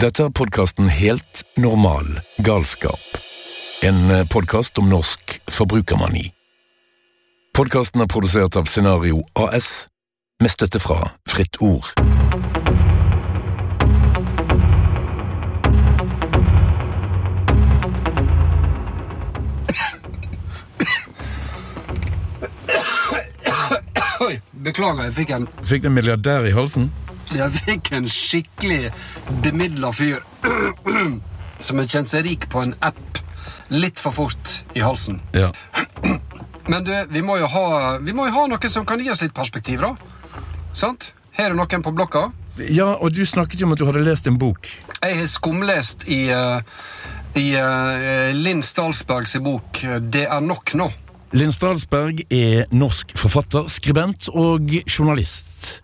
Dette er podkasten Helt normal galskap. En podkast om norsk forbrukermani. Podkasten er produsert av Scenario AS, med støtte fra Fritt Ord. Oi, beklager, jeg fikk en, Fikk du en milliardær i halsen? Jeg fikk en skikkelig bemidla fyr som har kjent seg rik på en app litt for fort i halsen. Ja. Men du, vi må jo ha, vi må jo ha noe som kan gi oss litt perspektiv, da. Sant? Her er noen på blokka. Ja, og du snakket jo om at du hadde lest en bok. Jeg har skumlest i, eh, i eh, Linn Stalsbergs bok 'Det er nok nå'. Linn Stalsberg er norsk forfatter, skribent og journalist.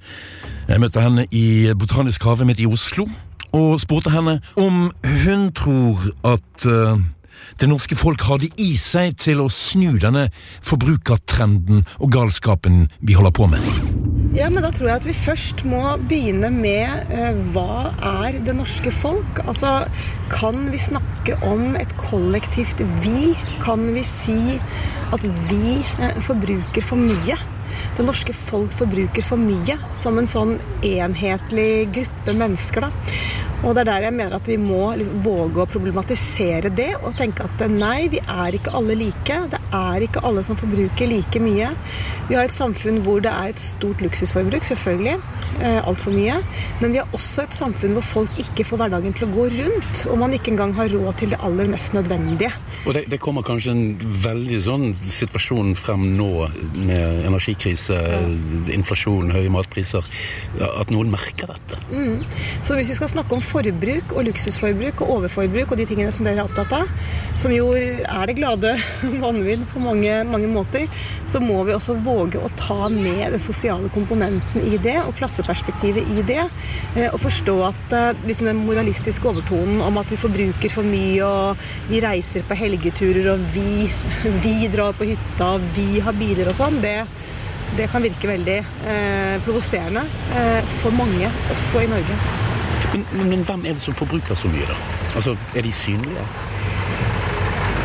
Jeg møtte henne i Botanisk hage midt i Oslo, og spurte henne om hun tror at eh, det norske folk har det i seg til å snu denne forbrukertrenden og galskapen vi holder på med. Ja, men da tror jeg at vi først må begynne med uh, hva er det norske folk? Altså, kan vi snakke om et kollektivt vi? Kan vi si at vi uh, forbruker for mye? Det norske folk forbruker for mye som en sånn enhetlig gruppe mennesker, da. Og det er der jeg mener at vi må liksom våge å problematisere det og tenke at nei, vi er ikke alle like. Det er ikke alle som forbruker like mye. Vi har et samfunn hvor det er et stort luksusforbruk, selvfølgelig. Eh, Altfor mye. Men vi har også et samfunn hvor folk ikke får hverdagen til å gå rundt. Og man ikke engang har råd til det aller mest nødvendige. Og det, det kommer kanskje en veldig sånn situasjon frem nå med energikrise, inflasjon, høye matpriser, at noen merker dette. Så hvis vi skal snakke om forbruk og luksusforbruk og overforbruk og de tingene som dere er opptatt av, som jo er det glade vanvidd på mange, mange måter, så må vi også våge å ta med den sosiale komponenten i det og klasseperspektivet i det. eh, Og forstå at eh, liksom den moralistiske overtonen om at vi forbruker for mye og vi reiser på helgeturer og vi, vi drar på hytta og vi har biler og sånn, det, det kan virke veldig eh, provoserende eh, for mange, også i Norge. Men, men, men hvem er det som forbruker så mye, da? Altså, Er de synlige?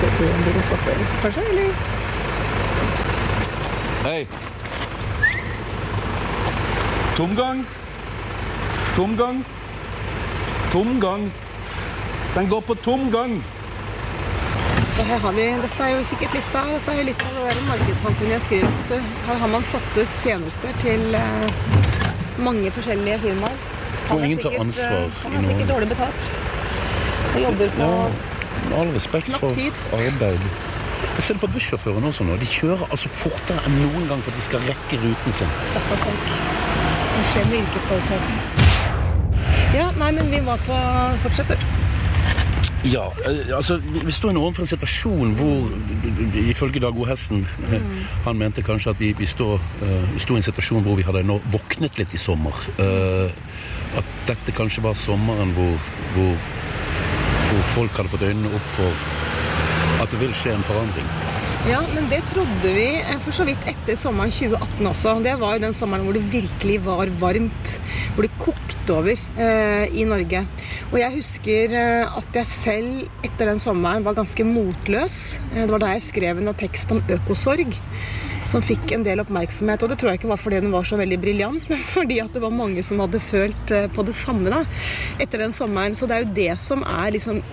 Jeg tror om bilen stopper, kanskje? Eller? Hei. Tomgang. Tomgang. Tomgang. Den går på tomgang. Og her har vi, dette er jo sikkert litt av, dette er jo litt av det der markedssamfunnet jeg skriver om. Her har man satt ut tjenester til eh, mange forskjellige firmaer. Han er sikkert, ansvar eh, i Han er sikkert dårlig betalt. Han jobber på Med all respekt for tid. arbeid. Jeg ser det på bussjåførene også nå. De kjører altså fortere enn noen gang for at de skal rekke ruten sin. stakkars folk. Hva skjer med yrkesstoltheten. Ja, nei, men vi var på fortsetter. Ja, eh, altså vi, vi står nå overfor en situasjon hvor ifølge Dag O. Hesten mm. Han mente kanskje at vi, vi, sto uh, i en situasjon hvor vi hadde nå våknet litt i sommer. Uh, at dette kanskje var sommeren hvor, hvor, hvor folk hadde fått øynene opp for at det vil skje en forandring. Ja, men det trodde vi eh, for så vidt etter sommeren 2018 også. Det var jo den sommeren hvor det virkelig var varmt. Hvor det kokte over eh, i Norge. Og jeg husker eh, at jeg selv etter den sommeren var ganske motløs. Eh, det var da jeg skrev en tekst om økosorg. Som fikk en del oppmerksomhet. Og det tror jeg ikke var fordi den var så veldig briljant, men fordi at det var mange som hadde følt på det samme da, etter den sommeren. Så det er jo det som er liksom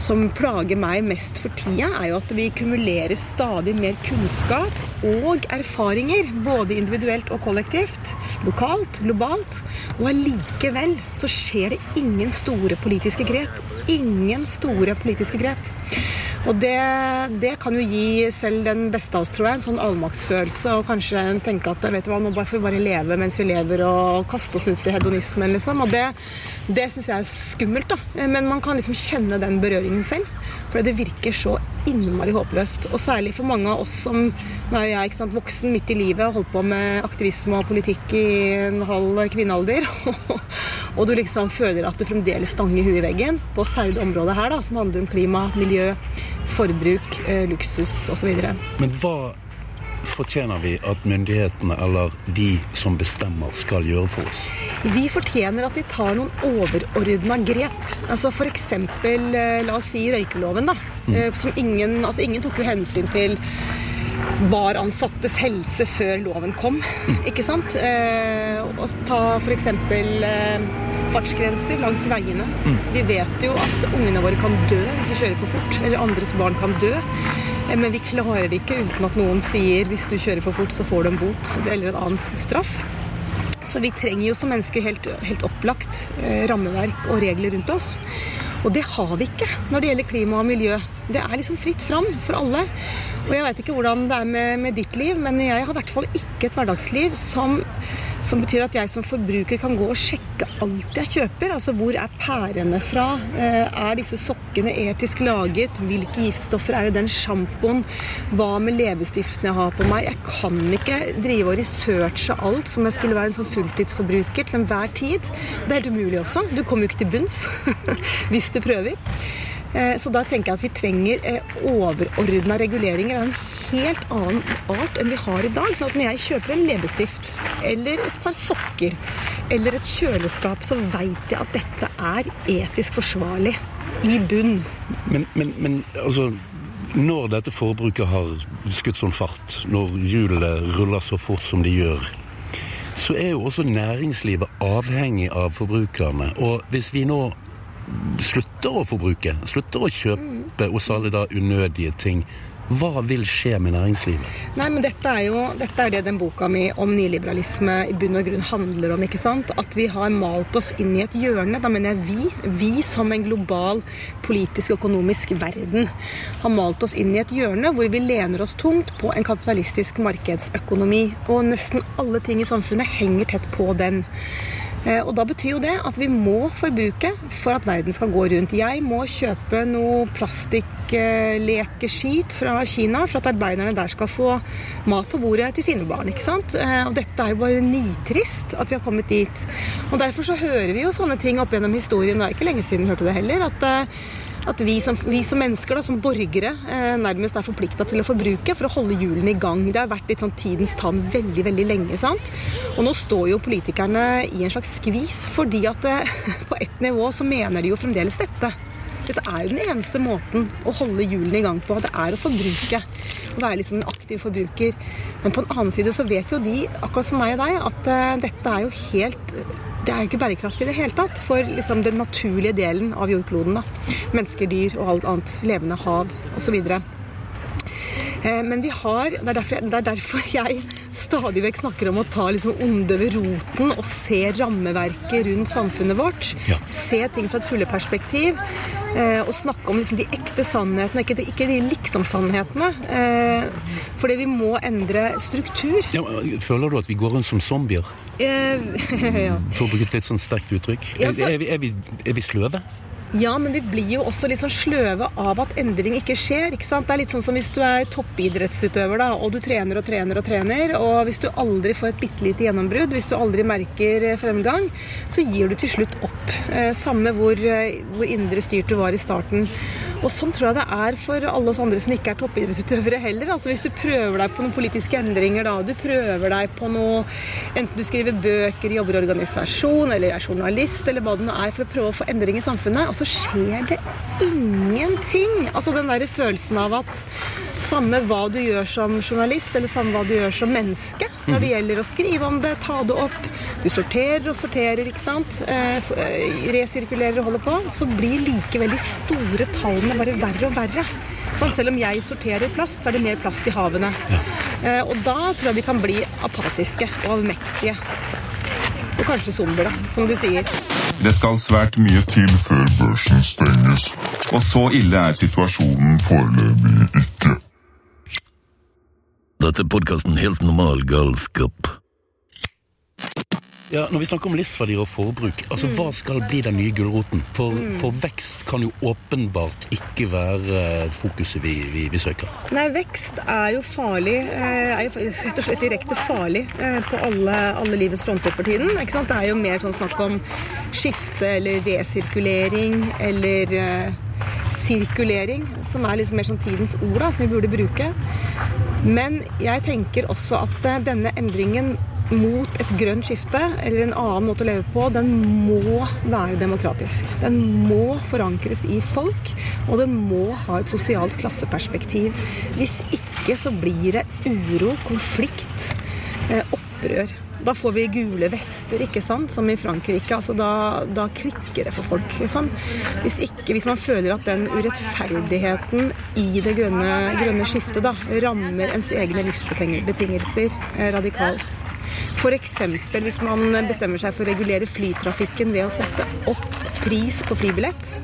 som plager meg mest for tida, er jo at vi kumulerer stadig mer kunnskap og erfaringer, både individuelt og kollektivt, lokalt, globalt. Og allikevel så skjer det ingen store politiske grep. Ingen store politiske grep. Og det, det kan jo gi selv den beste av oss, tror jeg, en sånn allmaktsfølelse. Og kanskje tenke at vet du hva, nå får vi bare leve mens vi lever, og kaste oss ut i hedonismen, liksom. Og det, det syns jeg er skummelt, da. Men man kan liksom kjenne den berøringen selv. For det virker så innmari håpløst. Og særlig for mange av oss som Nå er jeg ikke sant, voksen midt i livet og holdt på med aktivisme og politikk i en halv kvinnealder. og du liksom føler at du fremdeles stanger huet i veggen på særlig det området her, da, som handler om klima, miljø, forbruk, eh, luksus osv. Men hva fortjener vi at myndighetene eller de som bestemmer, skal gjøre for oss? Vi fortjener at de tar noen overordna grep. Altså F.eks. la oss si røykeloven, da. Mm. Som ingen, altså ingen tok jo hensyn til baransattes helse før loven kom. Ikke sant? Eh, og ta f.eks. Eh, fartsgrenser langs veiene. Vi vet jo at ungene våre kan dø hvis de kjører for fort. Eller andres barn kan dø. Eh, men vi klarer det ikke uten at noen sier hvis du kjører for fort, så får du en bot eller en annen straff. Så vi trenger jo som mennesker helt, helt opplagt eh, rammeverk og regler rundt oss. Og det har vi ikke når det gjelder klima og miljø. Det er liksom fritt fram for alle. Og jeg veit ikke hvordan det er med, med ditt liv, men jeg har i hvert fall ikke et hverdagsliv som, som betyr at jeg som forbruker kan gå og sjekke alt jeg kjøper. Altså hvor er pærene fra? Eh, Er disse sokkene etisk laget? Hvilke giftstoffer er det den sjampoen? Hva med leppestiften jeg har på meg? Jeg kan ikke drive og researche alt som jeg skulle være en sånn fulltidsforbruker til enhver tid. Det er helt umulig også. Du kommer jo ikke til bunns hvis du prøver. Eh, Så da tenker jeg at vi trenger eh, overordna reguleringer er en helt annen art enn vi har i dag. Sånn at når jeg kjøper en leppestift eller et par sokker eller et kjøleskap, så veit jeg at dette er etisk forsvarlig i bunn. Men, men, men altså Når dette forbruket har skutt sånn fart, når hjulene ruller så fort som de gjør, så er jo også næringslivet avhengig av forbrukerne. Og hvis vi nå slutter å forbruke, slutter å kjøpe og salge da unødige ting, hva vil skje med næringslivet? Nei, men dette er jo dette er det den boka mi om nyliberalisme i bunn og grunn handler om. ikke sant? At vi har malt oss inn i et hjørne. Da mener jeg vi. Vi som en global politisk og økonomisk verden har malt oss inn i et hjørne hvor vi lener oss tungt på en kapitalistisk markedsøkonomi. Og nesten alle ting i samfunnet henger tett på den. Eh, Og da betyr jo det at vi må forbruke for at verden skal gå rundt. Jeg må kjøpe noe plastikklekeskit fra Kina for at arbeiderne der skal få mat på bordet til sine barn. ikke sant? Eh, Og dette er jo bare nitrist at vi har kommet dit. Og derfor så hører vi jo sånne ting opp gjennom historien. Det er ikke lenge siden vi hørte det heller. at eh, at vi som, vi som mennesker, da, som borgere, eh, nærmest er forplikta til å forbruke for å holde hjulene i gang. Det har vært litt sånn tidens tann veldig veldig lenge. sant? Og nå står jo politikerne i en slags skvis, fordi at eh, på ett nivå så mener de jo fremdeles dette. Dette er jo den eneste måten å holde hjulene i gang på. Det er å forbruke. Å være liksom en aktiv forbruker. Men på en annen side så vet jo de, akkurat som meg og deg, at eh, dette er jo helt det er jo ikke bærekraftig i det hele tatt for liksom, den naturlige delen av jordkloden. da. Mennesker, dyr og alt annet. Levende hav osv. Eh, men vi har det er, derfor, det er derfor jeg stadig vekk snakker om å ta liksom onde ved roten og se rammeverket rundt samfunnet vårt. Ja. Se ting fra et fugleperspektiv. Eh, og snakke om liksom de ekte sannhetene, ikke de, ikke de liksom-sannhetene. Eh, fordi vi må endre struktur. Ja, føler du at vi går rundt som zombier? Eh, ja. For å bruke et litt sånn sterkt uttrykk. Ja, Er, så- er, vi, er, vi, er vi sløve? Ja, men vi blir jo også litt sånn sløve av at endring ikke skjer. ikke sant? Det er litt sånn som hvis du er toppidrettsutøver da, og du trener og trener og trener, og hvis du aldri får et bitte lite gjennombrudd, hvis du aldri merker eh, fremgang, så gir du til slutt opp. Eh, samme hvor, eh, hvor indre styrt du var i starten. Og sånn tror jeg det er for alle oss andre som ikke er toppidrettsutøvere heller. Altså Hvis du prøver deg på noen politiske endringer, da, du prøver deg på noe Enten du skriver bøker, jobber i organisasjon, eller er journalist, eller hva det nå er, for å prøve å få endring i samfunnet, og så skjer det ingenting. Altså den der følelsen av at samme hva du gjør som journalist, eller samme hva du gjør som menneske, når det gjelder å skrive om det, ta det opp, du sorterer og sorterer, ikke sant, eh, eh, resirkulerer og holder på, så blir likevel de store tallene bare verre og verre. Sånn, selv om jeg sorterer plast, så er det mer plast i havene. Eh, og da tror jeg vi kan bli apatiske og avmektige. Og kanskje zombier, da, som du sier. Det skal svært mye til før børsen stenges. Og så ille er situasjonen foreløpig ikke. Dette er podkasten Helt normal galskap. Ja, Når vi snakker om livsverdier og forbruk, altså Mm. hva skal bli den nye gulroten? For, for vekst kan jo åpenbart ikke være fokuset vi, vi, vi søker. Nei, vekst er jo farlig. eh, Er jo rett og slett direkte farlig eh, på alle, alle livets fronter for tiden. Ikke sant? Det er jo mer sånn snakk om skifte eller resirkulering eller eh, sirkulering, som er liksom mer sånn tidens ord da, som vi burde bruke. Men jeg tenker også at eh, denne endringen mot et grønt skifte, eller en annen måte å leve på, den må være demokratisk. Den må forankres i folk, og den må ha et sosialt klasseperspektiv. Hvis ikke så blir det uro, konflikt, eh, opprør. Da får vi gule vester, ikke sant, som i Frankrike. Altså, da, da klikker det for folk. Liksom. Hvis, ikke, hvis man føler at den urettferdigheten i det grønne, grønne skiftet da, rammer ens egne livsbetingelser eh, radikalt. F.eks. hvis man bestemmer seg for å regulere flytrafikken ved å sette opp pris på flybillett,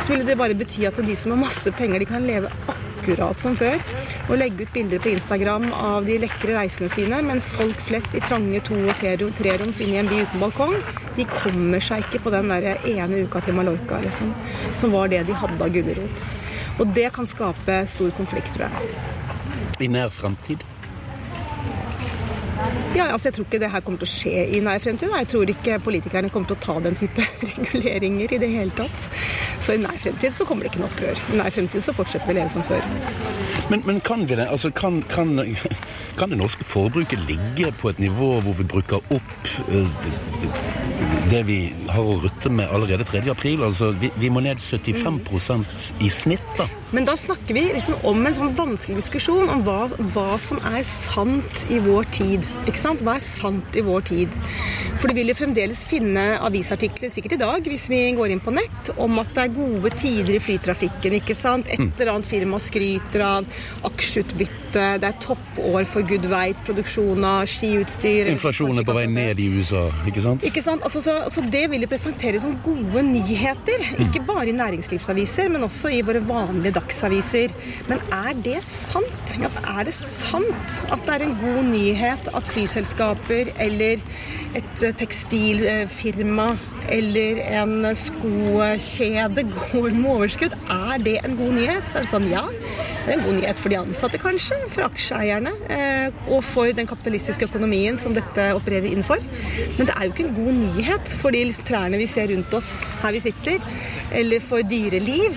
så ville det bare bety at de som har masse penger, de kan leve akkurat som før og legge ut bilder på Instagram av de lekre reisene sine, mens folk flest i trange to- og treroms inne i en by uten balkong, de kommer seg ikke på den der ene uka til Mallorca, liksom, som var det de hadde av gulrot. Og det kan skape stor konflikt, tror jeg. I nær fremtid? Ja, altså Jeg tror ikke det her kommer til å skje i nær fremtid. Jeg tror ikke politikerne kommer til å ta den type reguleringer i det hele tatt. Så i nær fremtid så kommer det ikke noe opprør. I nær fremtid så fortsetter vi å leve som før. Men, men kan vi det? Altså, kan, kan, kan det norske forbruket ligge på et nivå hvor vi bruker opp uh, det vi har å rutte med allerede 3. april? Altså, vi, vi må ned 75% i snitt, da. Men da snakker vi liksom om en sånn vanskelig diskusjon om hva, hva som er sant i vår tid. Ikke sant? Hva er sant i vår tid? For du vil jo fremdeles finne avisartikler, sikkert i dag, hvis vi går inn på nett, om at det er gode tider i flytrafikken. ikke sant? Et eller annet firma skryter av aksjeutbytte, det er toppår for Good weight, produksjon av skiutstyr Inflasjonen er på vei ned i USA, ikke sant? Ikke sant? Altså, så, så det vil jo presenteres som gode nyheter. Ikke bare i næringslivsaviser, men også i våre vanlige dagsaviser. Men er det sant? Er det sant at det er en god nyhet at flyselskaper eller et tekstilfirma eller en skokjede går med overskudd? Er det en god nyhet? Så er det sånn, ja. Det er en god nyhet for de ansatte, kanskje. For aksjeeierne. Eh, og for den kapitalistiske økonomien som dette opererer innenfor. Men det er jo ikke en god nyhet for de trærne vi ser rundt oss her vi sitter. Eller for dyreliv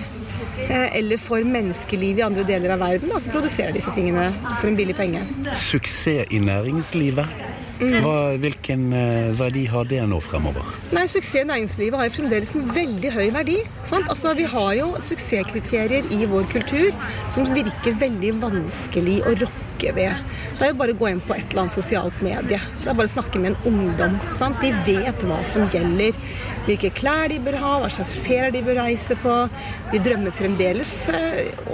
eller for menneskeliv i andre deler av verden, da, som produserer disse tingene for en billig penge. Suksess i næringslivet. Hva, hvilken verdi har det nå fremover? Nei, Suksess i næringslivet har jo fremdeles en veldig høy verdi. Sant? Altså, Vi har jo suksesskriterier i vår kultur som virker veldig vanskelig å rokke ved. Det er jo bare å gå inn på et eller annet sosialt medie. Det er bare å snakke med en ungdom. Sant? De vet hva som gjelder. Hvilke klær de bør ha, hva slags ferier de bør reise på. De drømmer fremdeles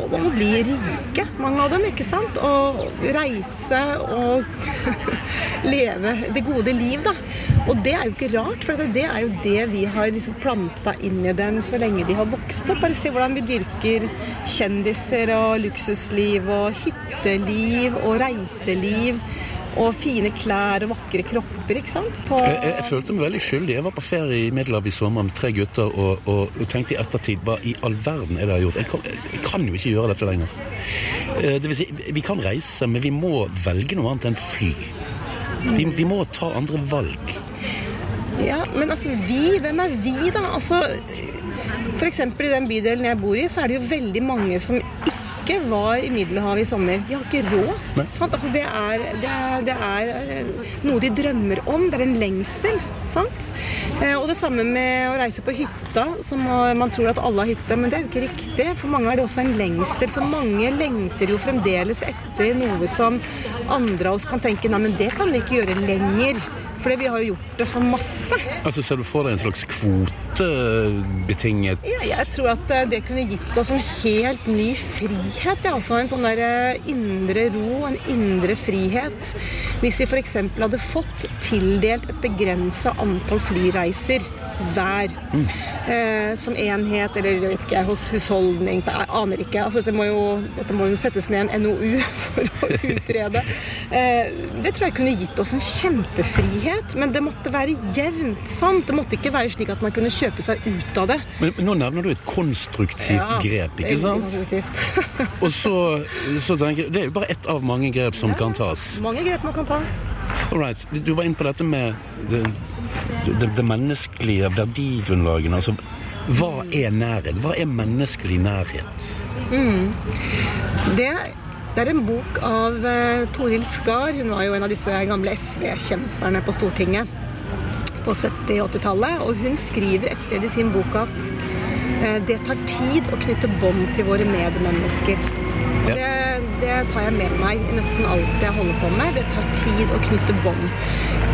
om å bli rike, mange av dem. ikke sant? Og reise og leve det gode liv, da. Og det er jo ikke rart, for det er jo det vi har liksom planta inn i dem så lenge de har vokst opp. Bare se hvordan vi dyrker kjendiser og luksusliv og hytteliv og reiseliv. Og fine klær og vakre kropper, ikke sant? På jeg, jeg, jeg, følte meg veldig skyldig. Jeg var på ferie i Middelhavet i sommer med tre gutter og, og, og, tenkte i ettertid hva i all verden er det jeg har gjort? Jeg kan, jeg kan jo ikke gjøre dette lenger. Det vil si, vi kan reise, men vi må velge noe annet enn fly. Vi, vi må ta andre valg. Ja, men altså vi, hvem er vi, da? Altså, F.eks. i den bydelen jeg bor i, så er det jo veldig mange som ikke ikke var i Middelhavet i sommer. De har ikke råd. Altså, det, er, det, er, det, er, noe de drømmer om. Det er en lengsel. Sant? Og det samme med å reise på hytta. Som man tror at alle har hytte, men det er jo ikke riktig. For mange er det også en lengsel. Så mange lengter jo fremdeles etter noe som andre av oss kan tenke nei, men det kan vi ikke gjøre lenger. Fordi vi har jo gjort det så masse. Altså Ser du for deg en slags kvotebetinget Ja, jeg tror at det kunne gitt oss en helt ny frihet. Ja. Altså en sånn der indre ro, en indre frihet. Hvis vi f.eks. hadde fått tildelt et begrensa antall flyreiser hver mm. eh, som enhet, eller vet ikke, hos husholdning Jeg aner ikke. Altså, dette, må jo, dette må jo settes ned en NOU for å utrede. Eh, det tror jeg kunne gitt oss en kjempefrihet, men det måtte være jevnt. sant? Det måtte ikke være slik at man kunne kjøpe seg ut av det. Men, men nå nevner du et konstruktivt ja, grep, ikke sant? Konstruktivt. Og så, så tenker jeg Det er jo bare ett av mange grep som ja, kan tas. Mange grep man kan ta. All right. Du var inne på dette med det, det, det menneskelige verdigrunnlaget. Altså, hva er nærhet? Hva er menneskelig nærhet? Mm. Det, Det er en bok av uh, Toril Skar. Hun var jo en av disse gamle SV-kjemperne på Stortinget på 70- og 80-tallet. Og hun skriver et sted i sin bok at uh, det tar tid å knytte bånd til våre medmennesker. Ja. det, det tar jeg med meg i nesten alt jeg holder på med. Det tar tid å knytte bånd.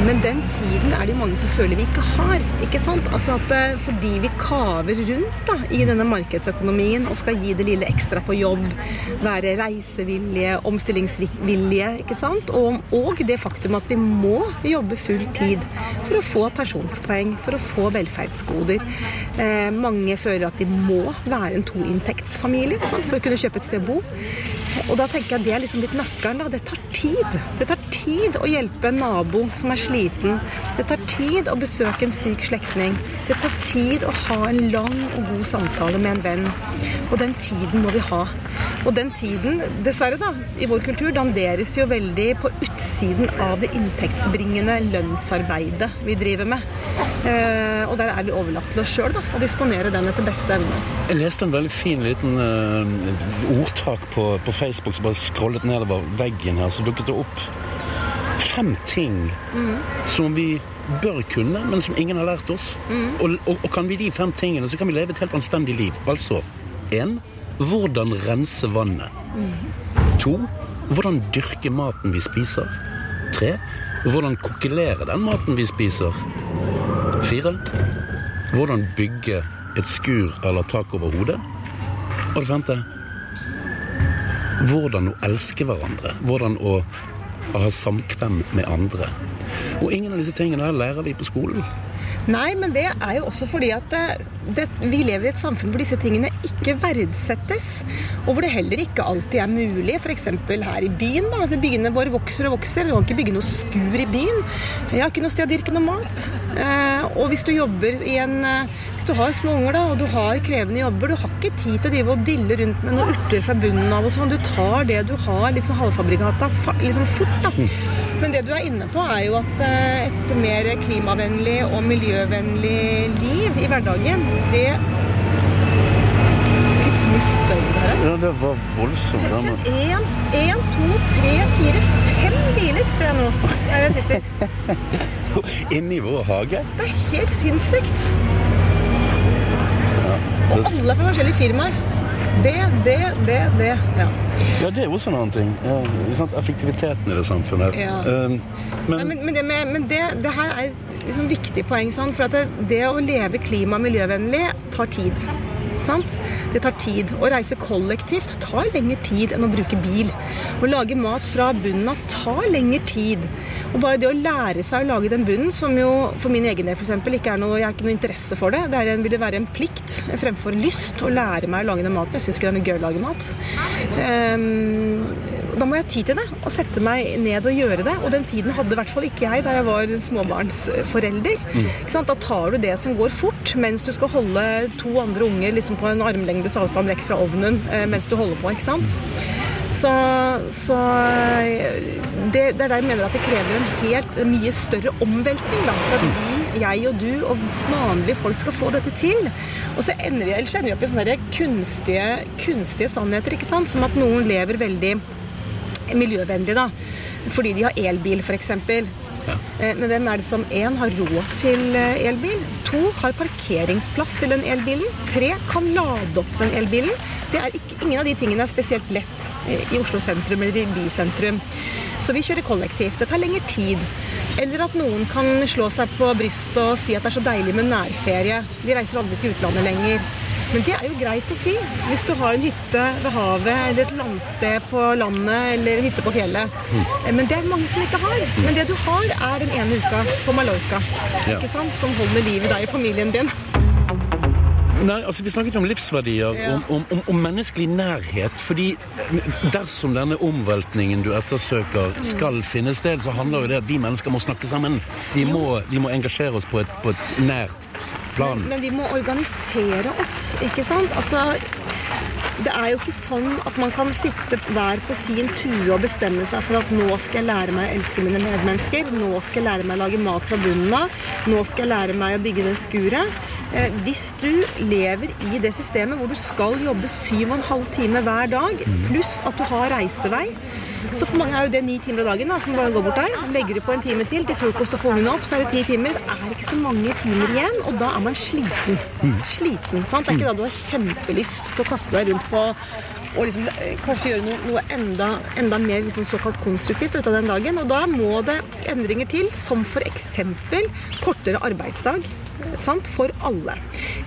Men den tiden er det mange som føler vi ikke har. ikke sant? Altså at eh, Fordi vi kaver rundt da, i denne markedsøkonomien og skal gi det lille ekstra på jobb, være reisevillige, omstillingsvillige, ikke sant? Og, og det faktum at vi må jobbe full tid for å få pensjonspoeng, for å få velferdsgoder. Eh, mange føler at de må være en toinntektsfamilie for å kunne kjøpe et sted å bo. Og da tenker jeg det er liksom litt nøkkelen. Det tar tid. Det tar tid å hjelpe en nabo som er sliten. Det tar tid å besøke en syk slektning. Tid å ha en lang og god samtale med en venn. Og den tiden må vi ha. Og den tiden, dessverre da, i vår kultur danderes jo veldig på utsiden av det inntektsbringende lønnsarbeidet vi driver med. Eh, og der er vi overlatt til oss sjøl å disponere den etter beste evne. Jeg leste en veldig fin liten uh, ordtak på, på Facebook som bare scrollet nedover veggen her, så dukket det opp fem ting som vi bør kunne, men som ingen har lært oss. Og, og, og kan vi de fem tingene, så kan vi leve et helt anstendig liv. Altså én hvordan rense vannet. To hvordan dyrke maten vi spiser. Tre hvordan kokkelere den maten vi spiser. Fire hvordan bygge et skur eller tak over hodet. Og det femte hvordan å elske hverandre. Hvordan å ha samkvem med andre. Og ingen av disse tingene lærer vi på skolen. Nei, men det er jo også fordi at det, det, vi lever i et samfunn hvor disse tingene ikke verdsettes. Og hvor det heller ikke alltid er mulig. F.eks. her i byen. da, at Byene våre vokser og vokser. Vi kan ikke bygge noe skur i byen. Jeg har ikke noe sted å dyrke noe mat. Eh, og hvis du jobber i en eh, Hvis du har små unger da, og du har krevende jobber, du har ikke tid til å drive og dille rundt med noen urter fra bunnen av og sånn. Du tar det du har, sånn halvfabrikata, fa- liksom fort, da. Men det du er inne på, er jo at eh, et mer klimavennlig og miljøvennlig liv i hverdagen, det så mye støy. Ja, det var voldsomt. Jeg ser én, én, to, tre, fire, fem biler ser jeg nå der jeg sitter. Inni vår hage. Det er helt sinnssykt. Og alle er fra forskjellige firmaer. Det, det, det, det. Ja. Ja, det er også en annen ting. Ja? Effektiviteten i det samfunnet. Ja. Um, men, Nei, men, men, det, med, men det, det her er liksom viktig poeng. Sant? For det, det å leve klima- og miljøvennlig tar tid. Sant? Det tar tid. Å reise kollektivt tar lengre tid enn å bruke bil. Å lage mat fra bunnen av tar lengre tid. Og bare det å lære seg å lage den bunnen, som jo for min egen del eksempel, ikke er noe, jeg har ikke noe interesse for det, er en, vil det være en plikt fremfor lyst å lære meg å lage den maten. Jeg syns ikke det er noe gøy å lage mat. Ehm, da må jeg ha tid til det, og sette meg ned og gjøre det. Og den tiden hadde i hvert fall ikke jeg da jeg var småbarnsforelder. Ikke sant? Da tar du det som går fort, mens du skal holde to andre unger liksom på en armlengdes avstand vekk fra ovnen eh, mens du holder på. ikke sant? Så, så eh, det, det er der jeg mener at det krever en helt en mye større omveltning. da, For at vi, jeg og du og vanlige folk skal få dette til. Og så ender vi, ender vi opp i sånne kunstige, kunstige sannheter. ikke sant? Som at noen lever veldig miljøvennlig, da. Fordi de har elbil, f.eks. Ja. Men hvem er det som én har råd til eh, elbil? To har parkeringsplass til den elbilen. Tre kan lade opp den elbilen. Det er ikke, ingen av de tingene er spesielt lett eh, i Oslo sentrum eller i bysentrum. Så vi kjører kollektivt. Det tar lengre tid. Eller at noen kan slå seg på brystet og si at det er så deilig med nærferie. Vi reiser aldri til utlandet lenger. Men det er jo greit å si hvis du har en hytte ved havet eller et landsted på landet eller hytte på fjellet. Mm. Men det er mange som ikke har. Men det du har, er den ene uka på Mallorca. Ja. Ikke sant? Som holder liv i deg og familien din. Nei, altså Vi snakket om livsverdier, Ja. om, om, om, menneskelig nærhet. fordi dersom denne omveltningen du ettersøker, skal finne sted, så handler jo det at vi mennesker må snakke sammen. Vi må, vi må engasjere oss på et, på et nært plan. Men, men vi må organisere oss, ikke sant? Altså, det er jo ikke sånn at man kan sitte hver på sin tue og bestemme seg for at nå skal jeg lære meg å elske mine medmennesker, nå skal jeg lære meg å lage mat fra bunnen av, nå skal jeg lære meg å bygge det skuret. Eh, Hvis du lever i det systemet hvor du skal jobbe syv og en halv time hver dag, pluss at du har reisevei, så for mange er jo det ni timer av dagen da, som bare går bort der. Legger du på en time til til frokost og får ungene opp, så er det ti timer. Det er ikke så mange timer igjen, og da er man sliten. Sliten, sant? Det er ikke da du har kjempelyst til å kaste deg rundt på og liksom, eh, kanskje gjøre noe, noe enda, enda mer liksom såkalt konstruktivt ut av den dagen. Og da må det endringer til, som f.eks. kortere arbeidsdag sant? for alle.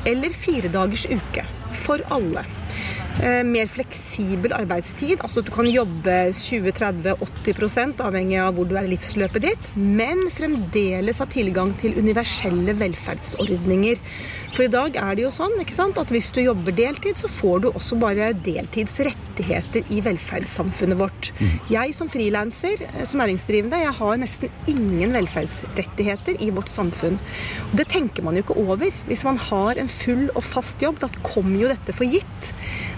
Eller fire dagers uke for alle. Eh, mer fleksibel arbeidstid, altså at du kan jobbe 20-30-80% avhengig av hvor du er i livsløpet ditt, men fremdeles ha tilgang til universelle velferdsordninger. For i dag er det jo sånn ikke sant, at hvis du jobber deltid, så får du også bare deltidsrettigheter i velferdssamfunnet vårt. Jeg som frilanser, eh, som næringsdrivende, jeg har nesten ingen velferdsrettigheter i vårt samfunn. Og det tenker man jo ikke over. Hvis man har en full og fast jobb, da kommer jo dette for gitt.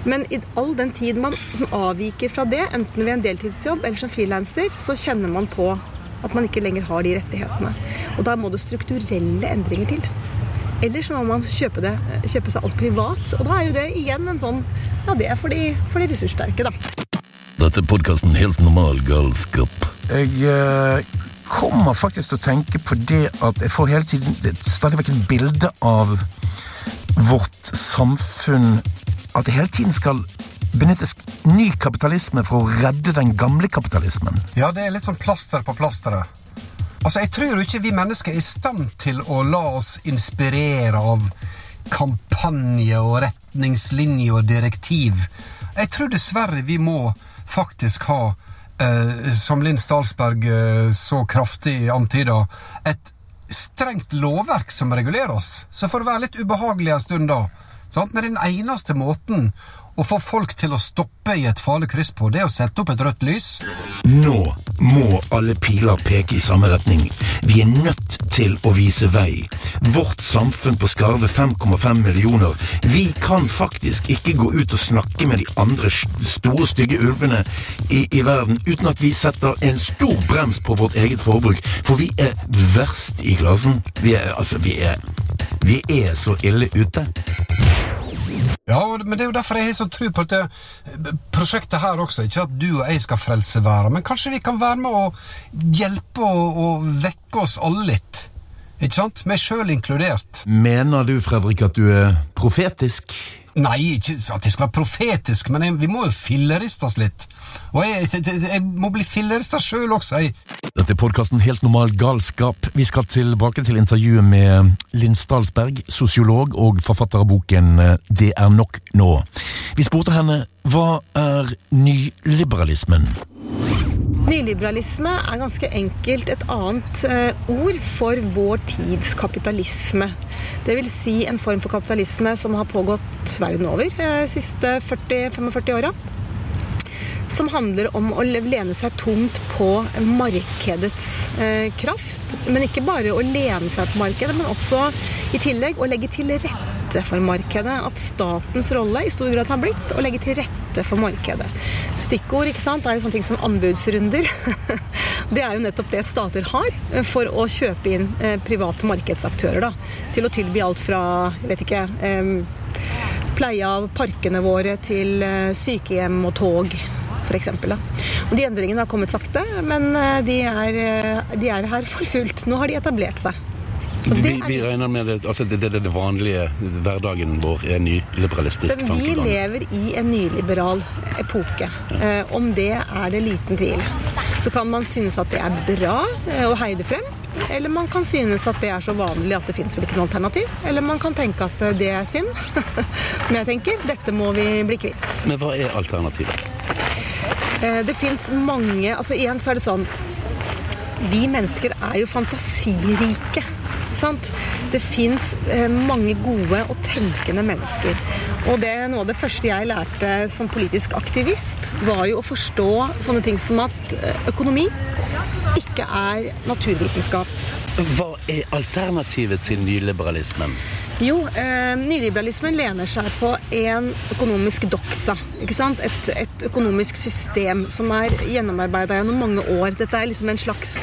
Men i all den tid man avviker fra det, enten ved en deltidsjobb eller som frilanser, så kjenner man på at man ikke lenger har de rettighetene. Og da må det strukturelle endringer til. Ellers må man kjøpe, det, kjøpe seg alt privat. Og da er jo det igjen en sånn Ja, det er for de, for de ressurssterke, da. Dette er podkasten Helt normal galskap. Jeg eh, kommer faktisk til å tenke på det at jeg får hele tiden stadig vekk et bilde av vårt samfunn At det hele tiden skal benyttes ny kapitalisme for å redde den gamle kapitalismen. Ja, det er litt sånn plaster på plasteret. Altså, Jeg tror ikke vi mennesker er i stand til å la oss inspirere av kampanje og retningslinjer og direktiv. Jeg tror dessverre vi må faktisk ha, eh, som Linn Stalsberg eh, så kraftig antyda, et strengt lovverk som regulerer oss. Så for å være litt ubehagelig en stund da. Sant? Men den eneste måten å få folk til å stoppe i et farlig kryss på, det er å sette opp et rødt lys. Nå må alle piler peke i samme retning. Vi er nødt til å vise vei. Vårt samfunn på skarve 5,5 millioner. Vi kan faktisk ikke gå ut og snakke med de andre store, stygge ulvene i, i verden uten at vi setter en stor brems på vårt eget forbruk. For vi er verst i klassen. Vi er, altså, vi er, vi er så ille ute. Ja, men det er jo derfor jeg har så tro på dette prosjektet her også. Ikke at du og jeg skal frelse verden, men kanskje vi kan være med å hjelpe og, og vekke oss alle litt. Ikke sant? Meg sjøl inkludert. Mener du, Fredrik, at du er profetisk? Nei, ikke at jeg skal være profetisk, men jeg, vi må jo filleristes litt. Og jeg, jeg, jeg, må bli fillerista sjøl også. Dette er podkasten Helt normal galskap. Vi skal tilbake til intervjuet med Linn Stalsberg, sosiolog og forfatter av boken eh, Det er nok nå. Vi spurte henne hva er nyliberalismen? Nyliberalisme er ganske enkelt et annet eh, ord for vår tids kapitalisme. Vil si en form for kapitalisme som har pågått verden over de siste 40-45 åra. Som handler om å lene seg tungt på markedets eh, kraft. Men ikke bare å lene seg på markedet, men også i tillegg å legge til rette for markedet. At statens rolle i stor grad har blitt å legge til rette for markedet. Stikkord ikke sant, er jo sånne ting som anbudsrunder. Det er jo nettopp det stater har eh, for å kjøpe inn eh, private markedsaktører. da, Til å tilby alt fra vet ikke, eh, pleie av parkene våre til eh, sykehjem og tog. For eksempel, og de endringene har kommet sakte, men eh, de er, eh, de er her for fullt. Nå har de etablert seg. Vi, er- vi regner med det, altså det, det, det vanlige hverdagen vår er nyliberalistisk Vi tankegang. lever i en nyliberal epoke. Eh, om det er det liten tvil. Så kan man synes at det er bra eh, å heie det frem. Eller man kan synes at det er så vanlig at det fins vel ikke noe alternativ. Eller man kan tenke at det er synd. Som jeg tenker. Dette må vi bli kvitt. Men hva er alternativet? Eh, Det fins mange Altså igjen så er det sånn Vi mennesker er jo fantasirike. Sant? Det fins mange gode og tenkende mennesker. Og det, noe av det første jeg lærte som politisk aktivist, var jo å forstå sånne ting som at eh, økonomi ikke er naturvitenskap. Hva er alternativet til nyliberalismen? Jo, eh, nyliberalismen lener seg på en økonomisk sant? Et, et økonomisk system som er gjennomarbeida gjennom mange år. Dette er liksom en slags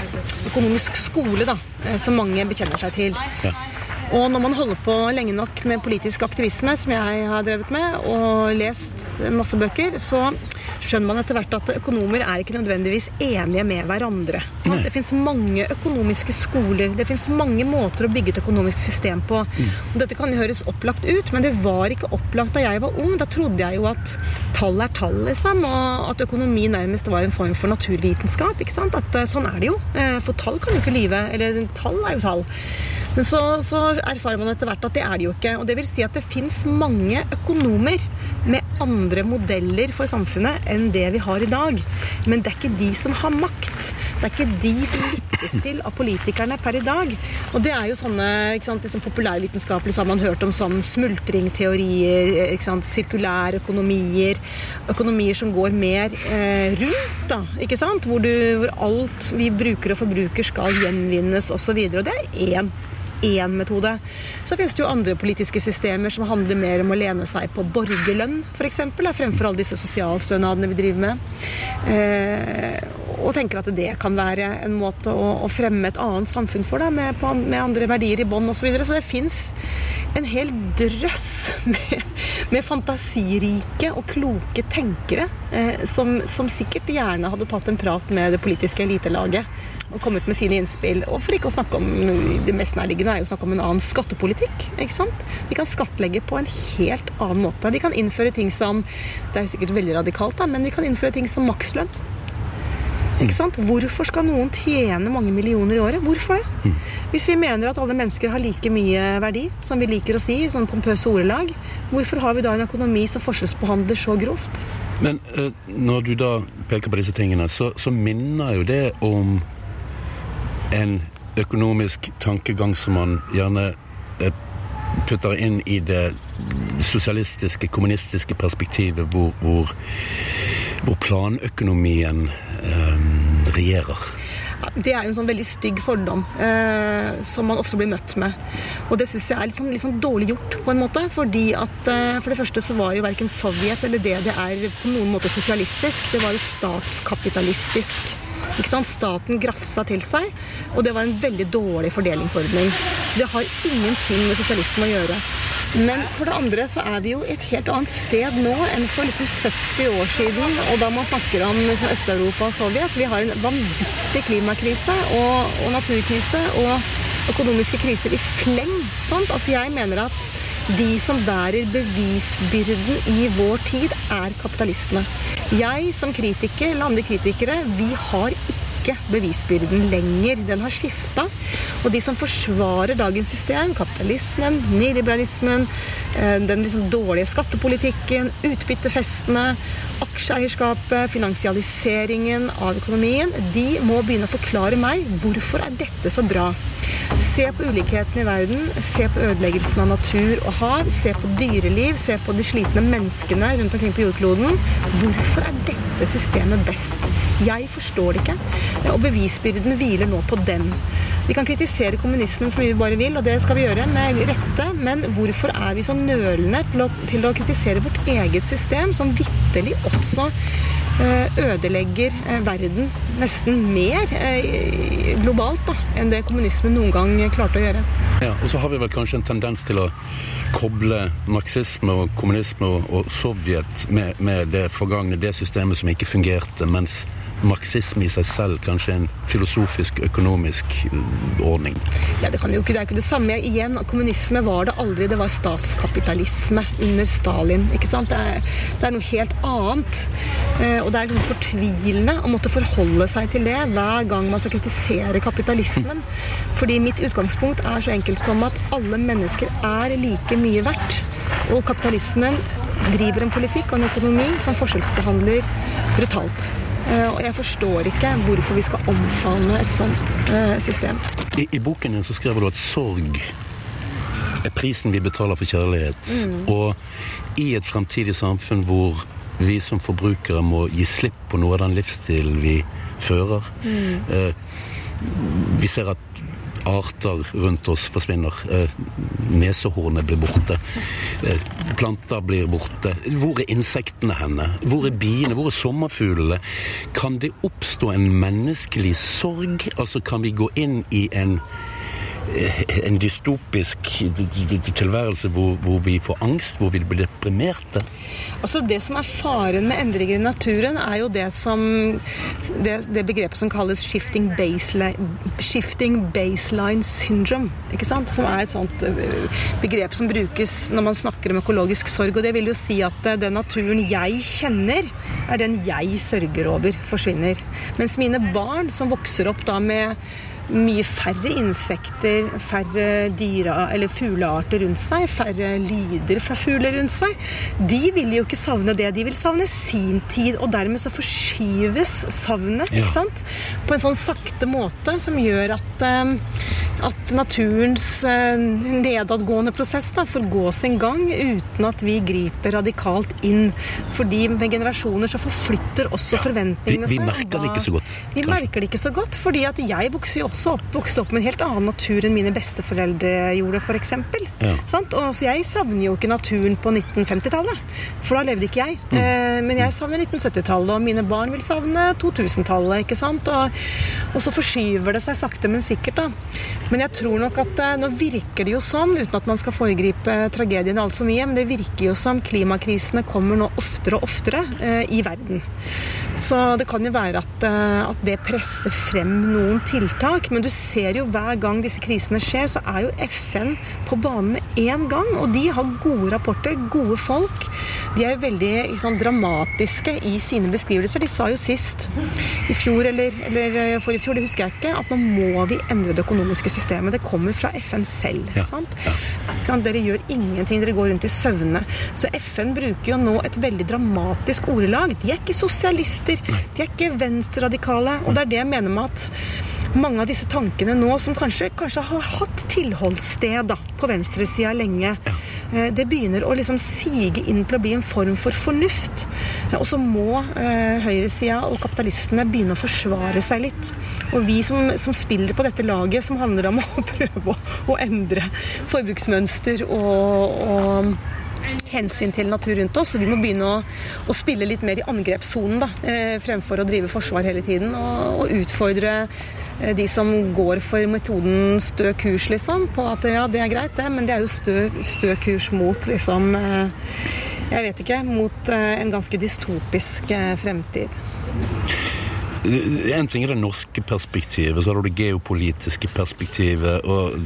økonomisk skole da, eh, som mange bekjenner seg til. Ja. Og når man holder på lenge nok med politisk aktivisme, som jeg har drevet med, og lest masse bøker, så skjønner man etter hvert at økonomer er ikke nødvendigvis enige med hverandre. Det fins mange økonomiske skoler, det fins mange måter å bygge et økonomisk system på. Og dette kan jo høres opplagt ut, men det var ikke opplagt da jeg var ung. Da trodde jeg jo at tall er tall, liksom, og at økonomi nærmest var en form for naturvitenskap. ikke sant? At eh, sånn er det jo. Eh, For tall kan jo ikke lyve. Eller tall er jo tall. Men så, så erfarer man etter hvert at det er det jo ikke. Og det vil si at det fins mange økonomer andre modeller for samfunnet enn det vi har i dag. Men det er ikke de som har makt. Det er ikke de som lyttes til av politikerne per i dag. Og det er jo sånne ikke sant, liksom populærvitenskapelig så har man hørt om sånn smultringteorier, ikke sirkulære økonomier, økonomier som går mer eh, rundt, da, ikke sant? Hvor, du, hvor alt vi bruker og forbruker skal gjenvinnes osv. Og, så og det er én én metode. Så finnes det jo andre politiske systemer som handler mer om å lene seg på borgerlønn, f.eks. Fremfor alle disse sosialstønadene vi driver med. Eh, og tenker at det kan være en måte å, å fremme et annet samfunn for, da, med, på, med andre verdier i bånn osv. Så, videre. så det fins en hel drøss med, med fantasirike og kloke tenkere eh, som, som sikkert gjerne hadde tatt en prat med det politiske elitelaget og kommet med sine innspill. Og for ikke å snakke om det mest nærliggende er jo å snakke om en annen skattepolitikk. ikke sant? Vi kan skattlegge på en helt annen måte. Vi kan innføre ting som Det er sikkert veldig radikalt, da, men vi kan innføre ting som makslønn. Ikke sant? Hvorfor skal noen tjene mange millioner i året? Hvorfor det? Hvis vi mener at alle mennesker har like mye verdi, som vi liker å si i sånn pompøse ordelag, hvorfor har vi da en økonomi som forskjellsbehandler så grovt? Men eh, når du da peker på disse tingene, så, så minner jo det om en økonomisk tankegang som man gjerne eh, putter inn i det sosialistiske, kommunistiske perspektivet, hvor, hvor, hvor planøkonomien eh, regjerer. Det er jo en sånn veldig stygg fordom eh, som man ofte blir møtt med. Og det syns jeg er litt sånn, litt sånn dårlig gjort, på en måte. fordi at eh, For det første så var jo verken Sovjet eller DDR på noen måte sosialistisk. Det var jo statskapitalistisk. Staten grafsa til seg, og det var en veldig dårlig fordelingsordning. Så det har ingenting med sosialisme å gjøre. Men for det andre så er vi jo et helt annet sted nå enn for liksom 70 år siden. Og da man snakker om liksom Øst-Europa og Sovjet. Vi har en vanvittig klimakrise og, og naturkrise og økonomiske kriser i fleng. Sant? Altså jeg mener at de som bærer bevisbyrden i vår tid, er kapitalistene. Jeg som kritiker, eller andre kritikere, vi har ikke bevisbyrden lenger. Den har skifta. Og de som forsvarer dagens system, kapitalismen, nyliberalismen, eh, den liksom dårlige skattepolitikken, utbyttefestene, aksjeeierskapet, finansialiseringen av økonomien, de må begynne å forklare meg hvorfor er dette så bra. Se på ulikhetene i verden, se på ødeleggelsen av natur og hav, se på dyreliv, se på de slitne menneskene rundt omkring på jordkloden. Hvorfor er dette systemet best? Jeg forstår det ikke, og bevisbyrden hviler nå på dem. Vi kan kritisere kommunismen så mye vi bare vil, og det skal vi gjøre med rette, men hvorfor er vi så nølende til å, til å kritisere vårt eget system, som vitterlig også eh, ødelegger eh, verden nesten mer eh, globalt da, enn det kommunismen noen gang klarte å gjøre. Ja, Og så har vi vel kanskje en tendens til å koble marxisme og kommunisme og, og Sovjet med, med det forgangne, det systemet som ikke fungerte, mens marxisme i seg selv kanskje en filosofisk, økonomisk uh, ordning? Ja, det, kan jo ikke, det er ikke det samme. Igjen, kommunisme var det aldri. Det var statskapitalisme under Stalin. ikke sant? Det er, det er noe helt annet. Eh, og det er liksom fortvilende å måtte forholde seg til det hver gang man skal kritisere kapitalismen. Fordi mitt utgangspunkt er så enkelt som at alle mennesker er like mye verdt. Og kapitalismen driver en politikk og en økonomi som forskjellsbehandler brutalt. Eh, Og jeg forstår ikke hvorfor vi skal omfavne et sånt eh, system. I, I boken din så skriver du at sorg er prisen vi betaler for kjærlighet. Og i et fremtidig samfunn hvor vi som forbrukere må gi slipp på noe av den livsstilen vi fører eh, Vi ser at arter rundt oss forsvinner. Eh, nesehornet blir borte. Eh, planter blir borte. Hvor er insektene henne? Hvor er biene? Hvor er sommerfuglene? Kan det oppstå en menneskelig sorg? Altså kan vi gå inn i en en dystopisk tilværelse hvor, hvor, vi får angst, hvor vi blir deprimerte? Altså Det som er faren med endringer i naturen, er jo det som det, det begrepet som kalles shifting baseline, shifting baseline syndrome. ikke sant? Som er et sånt eh, begrep som brukes når man snakker om økologisk sorg. Og det vil jo si at eh, den naturen jeg kjenner, er den jeg sørger over, forsvinner. Mens mine barn, som vokser opp da med mye færre insekter, færre dyra, eller fuglearter rundt seg, færre lyder fra fugler rundt seg. De vil jo ikke savne det. De vil savne sin tid, og dermed så forskyves savnet ja. på en sånn sakte måte som gjør at, eh, at naturens eh, nedadgående prosess da, får gå sin gang uten at vi griper radikalt inn. Fordi med generasjoner så forflytter også forventningene seg. Vi, vi merker det ikke så godt. Vi kanskje. merker det ikke så godt, fordi at jeg vokser jo opp også oppvokste opp med en helt annen natur enn mine besteforeldre gjorde, f.eks. Ja. Og så jeg savner jo ikke naturen på 1950-tallet, for da levde ikke jeg. Mm. Eh, men jeg savner 1970-tallet, og mine barn vil savne 2000-tallet. ikke sant? Og, og, så forskyver det seg sakte, men sikkert, da. Men jeg tror nok at eh, nå virker det jo som, uten at man skal foregripe tragedien altfor mye, men det virker jo som klimakrisene kommer nå oftere og oftere eh, i verden. Så det kan jo være at, eh, at, det presser frem noen tiltak. Men du ser jo hver gang disse krisene skjer, så er jo FN på banen med en gang. Og de har gode rapporter, gode folk. De er veldig liksom, dramatiske i sine beskrivelser. De sa jo sist, i fjor eller, eller eh, forrige fjor, det husker jeg ikke, at nå må vi endre det økonomiske systemet. Det kommer fra FN selv. Ja. Sant? Ja. Dere gjør ingenting, dere går rundt i søvne. Så FN bruker jo nå et veldig dramatisk ordelag. De er ikke sosialister, de er ikke venstreradikale. Og det er det jeg mener med at mange av disse tankene nå, som kanskje, kanskje har hatt tilholdssted da, på venstresida lenge, eh, det begynner å liksom sige inn til å bli en form for fornuft. Eh, og så må eh, høyresida og kapitalistene begynne å forsvare seg litt. Og vi som, som spiller på dette laget, som handler om å prøve å, å endre forbruksmønster og, og hensyn til natur rundt oss. Vi må begynne å, å spille litt mer i angrepssonen da, eh, fremfor å drive forsvar hele tiden. Og, og utfordre Eh, de som går for metoden stø kurs, liksom. På at ja, det er greit, det, men det er jo stø, stø kurs mot liksom eh, Jeg vet ikke. Mot en ganske dystopisk fremtid. En ting er det norske perspektivet, så har du det geopolitiske perspektivet. og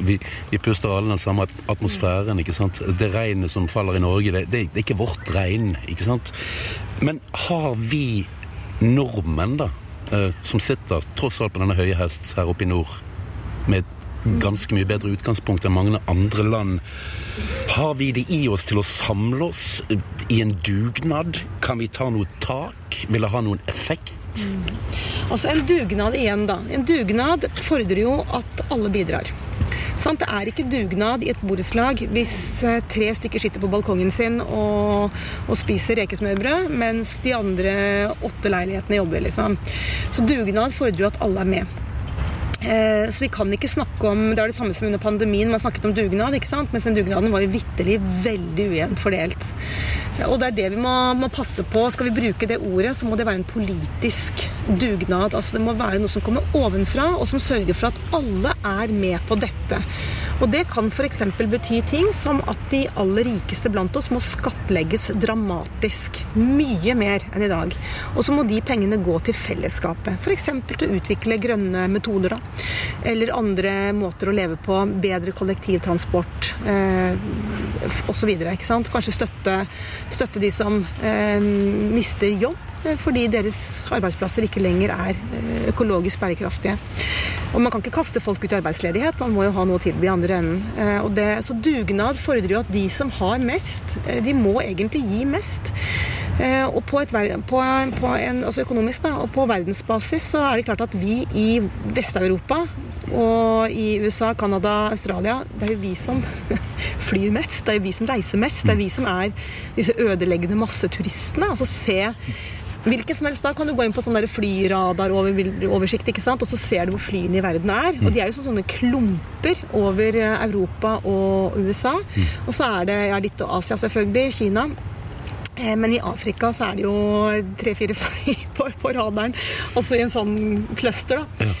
Vi, vi puster alle den samme atmosfæren. ikke sant? Det regnet som faller i Norge, det, det, det er ikke vårt regn. ikke sant? Men har vi nordmenn, da, Eh, som sitter tross alt på denne høye hest her oppe i nord, med et ganske mye bedre utgangspunkt enn mange andre land. Har vi det i oss til å samle oss i en dugnad? Kan vi ta noe tak? Vil det ha noen effekt? Mm. Altså En dugnad igjen, da. En dugnad fordrer jo at alle bidrar. Sant? Det er ikke dugnad i et borettslag hvis eh, tre stykker sitter på balkongen sin og, og spiser rekesmørbrød, mens de andre åtte leilighetene jobber. liksom. Så dugnad fordrer jo at alle er med. Eh, så vi kan ikke snakke om Det er det samme som under pandemien. Man snakket om dugnad, ikke sant? mens den dugnaden var jo vitterlig veldig ujevnt fordelt. Og det er det vi må, må, passe på. Skal vi bruke det ordet, så må det være en politisk dugnad. Altså Det må være noe som kommer ovenfra, og som sørger for at alle er med på dette. Og det kan f.eks. bety ting som at de aller rikeste blant oss må skattlegges dramatisk. Mye mer enn i dag. Og så må de pengene gå til fellesskapet. F.eks. til å utvikle grønne metoder. da. Eller andre måter å leve på. Bedre kollektivtransport eh, osv. Kanskje støtte, støtte de som eh, mister jobb Eh, fordi deres arbeidsplasser ikke lenger er eh, økologisk bærekraftige. Og Man kan ikke kaste folk ut i arbeidsledighet, man må jo ha noe å tilby andre enden. Eh, det, så dugnad fordrer jo at de som har mest, de må egentlig gi mest. Og på, et, på, på en, altså økonomisk da, og på verdensbasis så er det klart at vi i Vest-Europa og i USA, Canada, Australia Det er jo vi som flyr mest. Det er jo vi som reiser mest. Det er vi som er disse ødeleggende masseturistene. Altså se Hvilken som helst da kan du gå inn på sånn flyradaroversikt, ikke sant? og så ser du hvor flyene i verden er. Og de er jo sånne klumper over Europa og USA. Og så er det ja, litt Asia, selvfølgelig. Kina. Eh, Men i Afrika så er det jo tre-fire fly på, på radaren, også i en sånn cluster. da. Ja.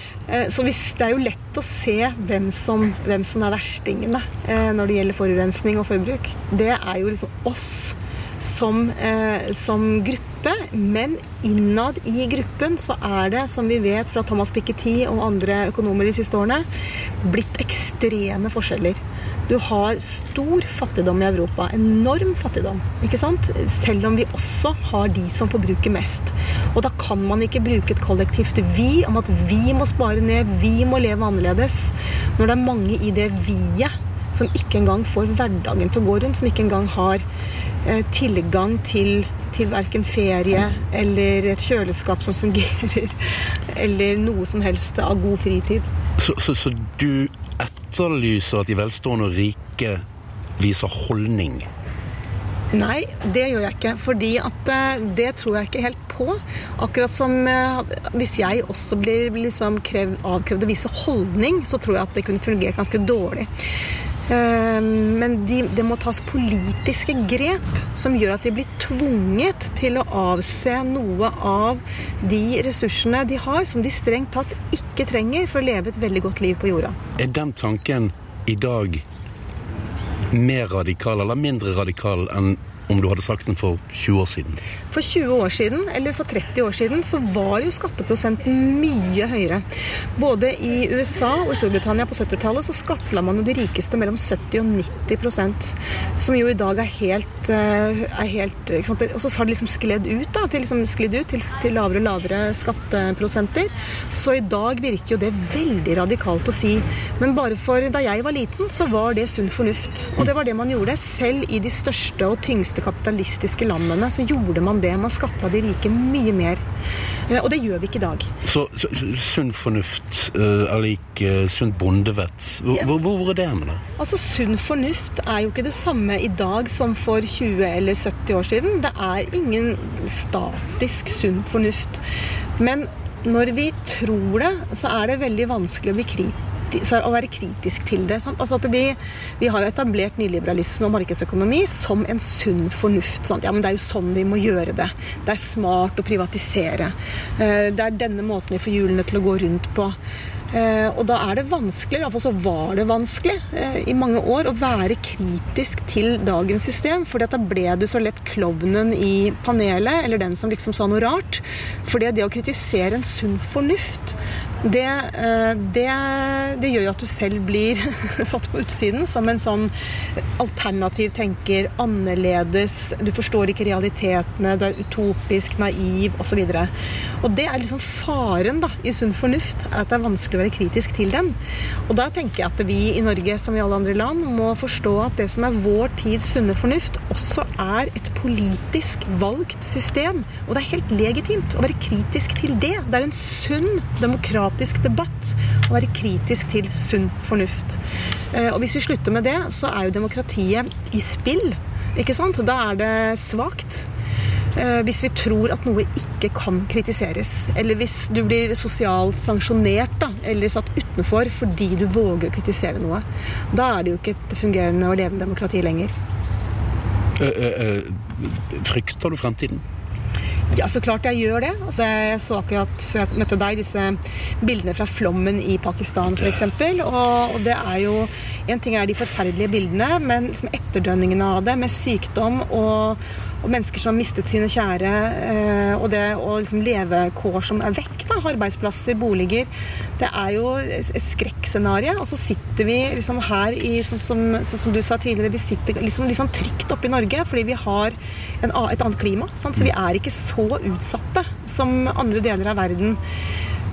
Så hvis, det er jo lett å se hvem som, hvem som er verstingene eh, når det gjelder forurensning og forbruk. Det er jo liksom oss som, eh, som gruppe, men innad i gruppen så er det, som vi vet fra Thomas Piketty og andre økonomer de siste årene, blitt ekstreme forskjeller. Du har stor fattigdom i Europa. Enorm fattigdom. ikke sant? Selv om vi også har de som forbruker mest. Og da kan man ikke bruke et kollektivt vi om at vi må spare ned, vi må leve annerledes, når det er mange i det vi-et som ikke engang får hverdagen til å gå rundt, som ikke engang har eh, tilgang til, til verken ferie eller et kjøleskap som fungerer, eller noe som helst av god fritid. Så, så, så du etterlyser at de velstående og rike viser holdning? Nei, det gjør jeg ikke. Fordi at eh, det tror jeg ikke helt på. Akkurat som eh, hvis jeg også blir liksom krev, avkrevd å vise holdning, så tror jeg at det kunne fungert ganske dårlig. Eh, Men de, det må tas politiske grep som gjør at de blir tvunget til å avse noe av de ressursene de har, som de strengt tatt ikke trenger for å leve et veldig godt liv på jorda. Er den tanken i dag mer radikal eller mindre radikal enn om du hadde sagt den for 20 år siden? For 20 år siden, eller for 30 år siden, så var jo skatteprosenten mye høyere. Både i USA og i Storbritannia på 70-tallet så skattla man jo de rikeste mellom 70 og 90 prosent, Som jo i dag er helt, eh, er helt? Og så har det liksom skledd ut, da, til, liksom skledd ut til, til lavere og lavere skatteprosenter. Så i dag virker jo det veldig radikalt å si. Men bare for da jeg var liten, så var det sunn fornuft. Og det var det man gjorde. Selv i de største og tyngste kapitalistiske landene så gjorde man det. Man skatta de rike mye mer. Eh, Og det gjør vi ikke i dag. Så, så sunn fornuft eh, er lik eh, sunt bondevett. Hvor, Ja. hvor er det med det? Altså, Sunn fornuft er jo ikke det samme i dag som for 20 eller 70 år siden. Det er ingen statisk sunn fornuft. Men når vi tror det, så er det veldig vanskelig å bli kritisk. Å være kritisk til det. Altså vi, vi har jo etablert nyliberalisme og markedsøkonomi som en sunn fornuft. Sant? Ja, men Det er jo sånn vi må gjøre det. Det er smart å privatisere. Eh, Det er denne måten vi får hjulene til å gå rundt på. Eh, og da er det vanskelig, iallfall så var det vanskelig eh, i mange år, å være kritisk til dagens system. For da ble du så lett klovnen i panelet, eller den som liksom sa noe rart. For det å kritisere en sunn fornuft, det, eh, det, det gjør jo at du selv blir satt på utsiden som en sånn alternativ tenker, annerledes, du forstår ikke realitetene, du er utopisk, naiv osv. Og, og det er liksom faren da, i sunn fornuft, at det er vanskelig å være kritisk til den. Og da tenker jeg at vi i Norge, som i alle andre land, må forstå at det som er vår tids sunne fornuft, også er et politisk valgt system. Og det er helt legitimt å være kritisk til det. Det er en sunn, demokratisk debatt å være kritisk til sunn fornuft. Eh, Og hvis vi slutter med det, så er jo demokratiet i spill. Ikke sant? Da er det svakt. Eh, Hvis vi tror at noe ikke kan kritiseres, eller hvis du blir sosialt sanksjonert da, eller satt utenfor fordi du våger å kritisere noe, da er det jo ikke et fungerende og levende demokrati lenger. Eh, eh, frykter du fremtiden? Ja, så klart jeg gjør det. Altså, jeg så akkurat før jeg møtte deg, disse bildene fra flommen i Pakistan f.eks. Og, og det er jo En ting er de forferdelige bildene, men liksom etterdønningene av det, med sykdom og, og mennesker som har mistet sine kjære, eh, og, det, og liksom levekår som er vekk, da, arbeidsplasser, boliger Det er jo et, skrekkscenario. Og så sitter vi liksom her i, som, som, som du sa tidligere, vi sitter liksom, liksom trygt oppe i Norge fordi vi har en, et annet klima. Sant? Så vi er ikke så utsatte som andre deler av verden.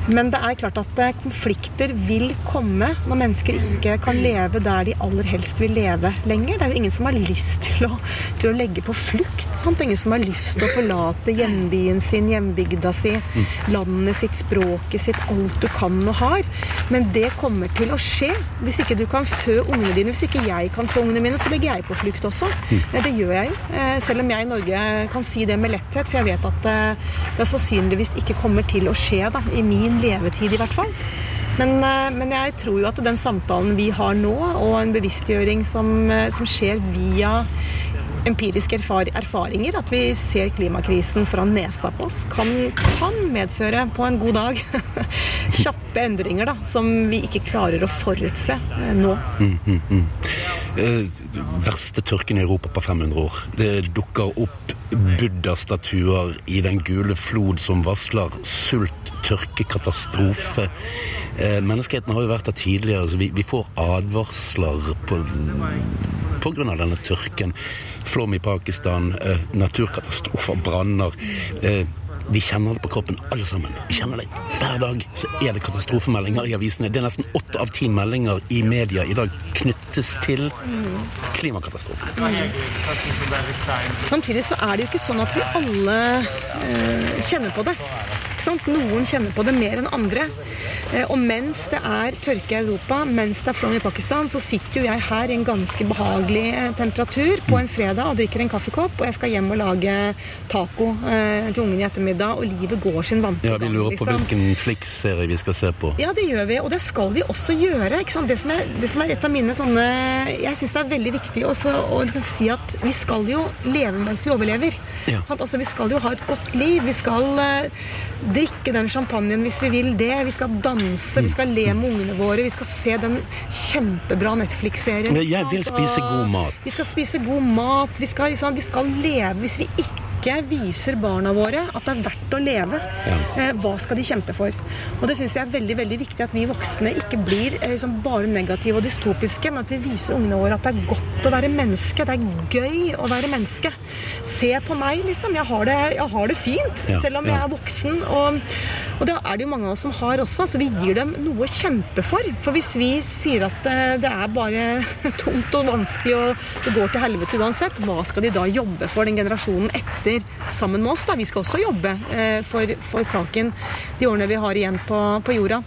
Men det er klart at eh, konflikter vil komme når mennesker ikke kan leve der de aller helst vil leve lenger. Det er jo ingen som har lyst til å, til å legge på flukt. Sant? Ingen som har lyst til å forlate hjembyen sin, hjembygda si, landet sitt, språket sitt, alt du kan og har. Men det kommer til å skje. Hvis ikke du kan fø ungene dine, hvis ikke jeg kan fø ungene mine, så legger jeg på flukt også. Eh, Det gjør jeg. Eh, Selv om jeg i Norge kan si det med letthet, for jeg vet at det sannsynligvis ikke kommer til å skje da, i min levetid i hvert fall. Men, eh, men jeg tror jo at den samtalen vi har nå, og en bevisstgjøring som, eh, som skjer via empiriske erfaringer, at vi ser klimakrisen foran nesa på oss, kan, kan medføre på en god dag kjappe endringer da, som vi ikke klarer å forutse eh, nå. Mm, mm, mm. Eh, verste tørken i Europa på 500 år. Det dukker opp buddha-statuer i den gule flod som varsler sult, tørke, katastrofe. Eh, menneskeheten har jo vært der tidligere, så vi, vi får advarsler på, pga. denne tørken. Flom i Pakistan, eh, naturkatastrofer, branner. Eh, vi kjenner det på kroppen, alle sammen. Vi kjenner det Hver dag så er det katastrofemeldinger i avisene. Det er nesten åtte av ti meldinger i media i dag knyttes til klimakatastrofen. Mm. Samtidig så er det jo ikke sånn at vi alle eh, kjenner på det. Noen kjenner på det mer enn andre. Eh, og mens det er tørke i Europa, mens det er flom i Pakistan, så sitter jo jeg her i en ganske behagelig eh, temperatur på en fredag og drikker en kaffekopp, og jeg skal hjem og lage taco eh, til ungen i ettermiddag, og livet går sin vante. Ja, Vi lurer på liksom. hvilken Flix-serie vi skal se på. Ja, det gjør vi, og det skal vi også gjøre. Det som er, det som er et av mine sånne Jeg syns det er veldig viktig også, å liksom si at vi skal jo leve mens vi overlever. Ja. Altså, vi skal jo ha et godt liv. Vi skal drikke den champagnen hvis vi vil det. Vi skal danse, vi skal le med ungene våre, vi skal se den kjempebra Netflix-serien. Jeg vil spise god mat. Vi skal spise god mat. Vi skal, liksom, vi skal leve. Hvis vi ikke ikke viser barna våre at det er verdt å leve, ja. eh, hva skal de kjempe for? Og Det syns jeg er veldig veldig viktig at vi voksne ikke blir eh, liksom bare negative og dystopiske, men at vi viser ungene våre at det er godt å være menneske. Det er gøy å være menneske. Se på meg, liksom. Jeg har det, jeg har det fint, ja. selv om jeg er voksen. og og det er det jo mange av oss som har også, så vi gir dem noe å kjempe for. For hvis vi sier at eh, det er bare tungt og vanskelig og det går til helvete uansett, hva skal de da jobbe for, den generasjonen etter, sammen med oss? da? Vi skal også jobbe eh, for, for saken de årene vi har igjen på, på jorda.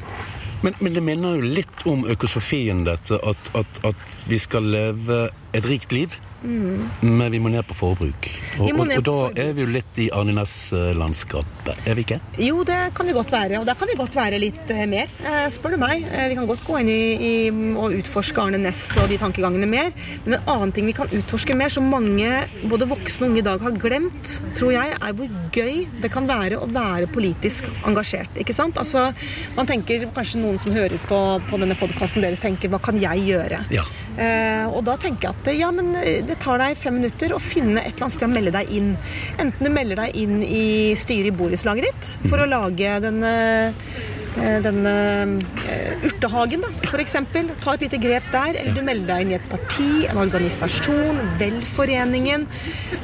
Men, men, det minner jo litt om økosofien, dette. At, at, at vi skal leve et rikt liv. Mm. Men vi må ned på forbruk. Og, og, og da er vi jo litt i Arne Næss-landskapet, er vi ikke? Jo, det kan vi godt være. Og der kan vi godt være litt eh, mer, eh, spør du meg. Eh, vi kan godt gå inn i, i og utforske Arne Næss og de tankegangene mer. Men en annen ting vi kan utforske mer, som mange, både voksne og unge i dag, har glemt, tror jeg, er hvor gøy det kan være å være politisk engasjert. Ikke sant? Altså, man tenker, Kanskje noen som hører på, på denne podkasten deres, tenker hva kan jeg gjøre? Ja. Eh, og da tenker jeg at ja, men det tar deg fem minutter å finne et eller annet sted å melde deg inn. Enten du melder deg inn i styret i borettslaget ditt for å lage denne eh, denne uh, urtehagen, da, f.eks. Ta et lite grep der. Eller du melder deg inn i et parti, en organisasjon, velforeningen.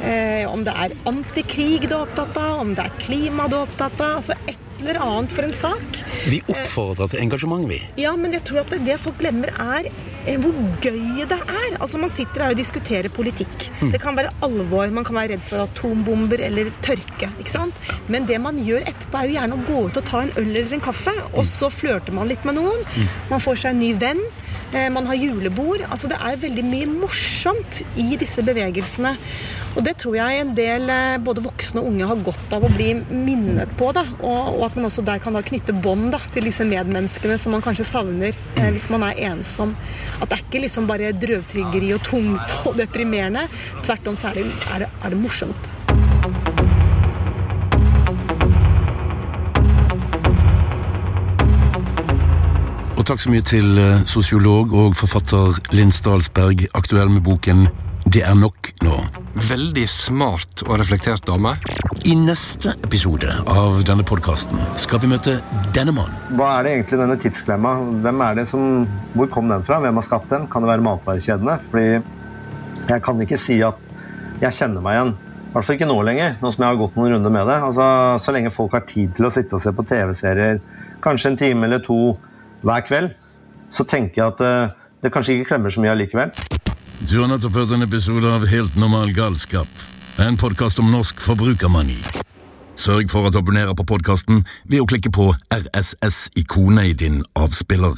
Uh, om det er antikrig du er opptatt av, om det er klima du er opptatt av. altså et eller annet for en sak. Vi oppfordrer til engasjement, vi. Ja, men jeg tror at det folk glemmer, er Eh, hvor gøy det er. Altså Man sitter her og diskuterer politikk. Mm. Det kan være alvor, man kan være redd for atombomber eller tørke. ikke sant? Men det man gjør etterpå, er jo gjerne å gå ut og ta en øl eller en kaffe, og så flørter man litt med noen. Mm. Man får seg en ny venn. Eh, man har julebord. Altså Det er veldig mye morsomt i disse bevegelsene. Og det tror jeg en del eh, både voksne og unge har godt av å bli minnet på. Da. Og, at man også der kan da knytte bånd til disse medmenneskene som man kanskje savner eh, hvis man er ensom. At det er ikke liksom bare drøvtyggeri og tungt og deprimerende. Tvert om så er det, er det, er det morsomt. Og takk så mye til eh, sosiolog og forfatter Linn Stalsberg, aktuell med boken Det er nok nå. Veldig smart og reflektert dame. I neste episode av denne podkasten skal vi møte denne mannen. Hva er det egentlig denne tidsklemma? Hvem er det som, Hvor kom den fra? Hvem har skapt den? Kan det være matvarekjedene? Fordi jeg kan ikke si at jeg kjenner meg igjen. I hvert fall ikke nå lenger, nå som jeg har gått noen runder med det. Altså, Så lenge folk har tid til å sitte og se på TV-serier, kanskje en time eller to hver kveld, så tenker jeg at eh, det kanskje ikke klemmer så mye allikevel. Du har nettopp hørt en episode av Helt normal galskap, en podkast om norsk forbrukermani. Sørg for at du på podkasten ved å klikke på RSS-ikonet i din avspiller.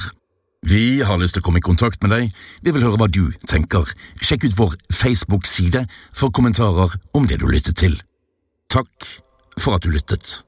Vi har lyst til å komme i kontakt med deg, vi vil høre hva du tenker. Sjekk ut vår Facebook-side for kommentarer om det du lyttet til. Takk for at du lyttet.